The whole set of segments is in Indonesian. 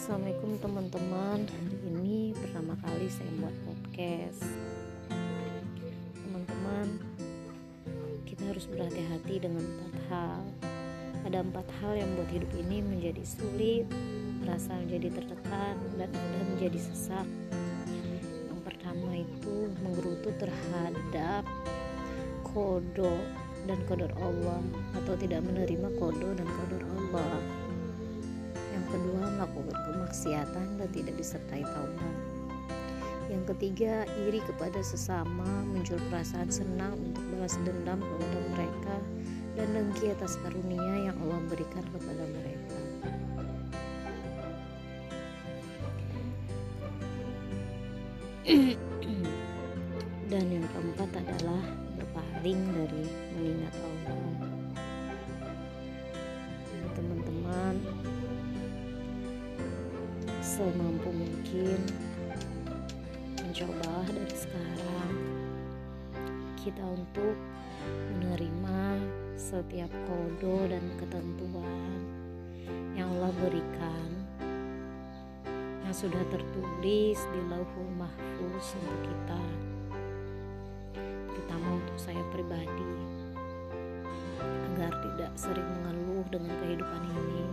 Assalamualaikum teman-teman. Hari ini pertama kali saya buat podcast. Teman-teman Kita harus berhati-hati dengan empat hal. Ada empat hal yang membuat hidup ini menjadi sulit Merasa menjadi tertekan Dan mudah menjadi sesak. Yang pertama itu Menggerutu terhadap Kodo dan kodor Allah Atau tidak menerima kodo dan kodor Allah kedua melakukan kemaksiatan dan tidak disertai taubat yang ketiga iri kepada sesama muncul perasaan senang untuk balas dendam kepada mereka dan dengki atas karunia yang Allah berikan kepada mereka. Dan yang keempat adalah berpaling dari mengingat Allah teman-teman semampu mungkin mencoba dari sekarang. Kita untuk menerima setiap kodo dan ketentuan yang Allah berikan yang sudah tertulis di lauhul mahfuz untuk kita. Terutama untuk saya pribadi agar tidak sering mengeluh dengan kehidupan ini.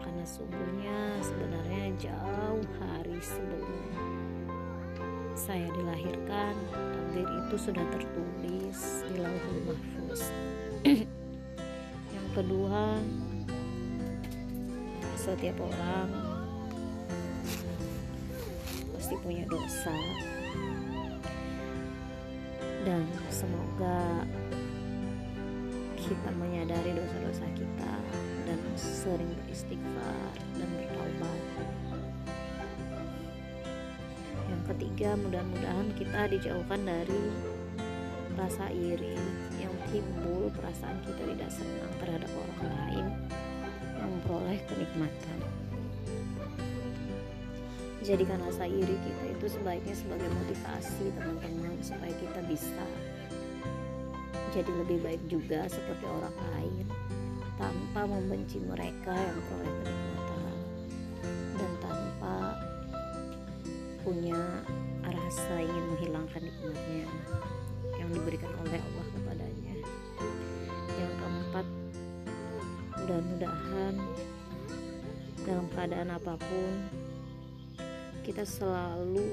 Karena sungguhnya sebenarnya jauh hari sebelum saya dilahirkan takdir itu sudah tertulis di lauhul mahfuz. Yang kedua setiap orang pasti punya dosa. Dan semoga kita menyadari dosa-dosa kita dan sering beristighfar dan bertaubat. Yang ketiga, mudah-mudahan kita dijauhkan dari rasa iri yang timbul perasaan kita tidak senang terhadap orang lain yang memperoleh kenikmatan. Jadikan rasa iri kita itu sebaiknya sebagai motivasi teman-teman supaya kita bisa jadi lebih baik juga seperti orang lain tanpa membenci mereka yang memperoleh kenikmatan dan tanpa punya rasa ingin menghilangkan nikmatnya yang diberikan oleh Allah kepadanya. Yang keempat mudah-mudahan dalam keadaan apa pun kita selalu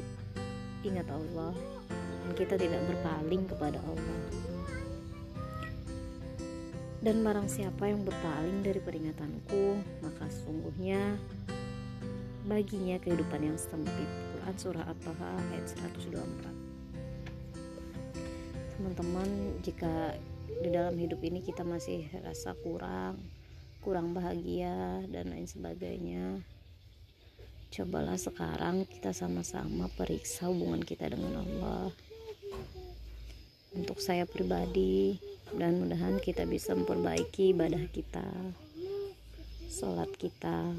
ingat Allah dan kita tidak berpaling kepada Allah dan barang siapa yang berpaling dari peringatanku, maka sungguhnya baginya kehidupan yang sempit. Quran Surah At-Taha ayat 124 Teman-teman, jika di dalam hidup ini kita masih rasa kurang, kurang bahagia dan lain sebagainya, cobalah sekarang kita sama-sama periksa hubungan kita dengan Allah. Untuk saya pribadi, dan mudahan kita bisa memperbaiki ibadah kita sholat kita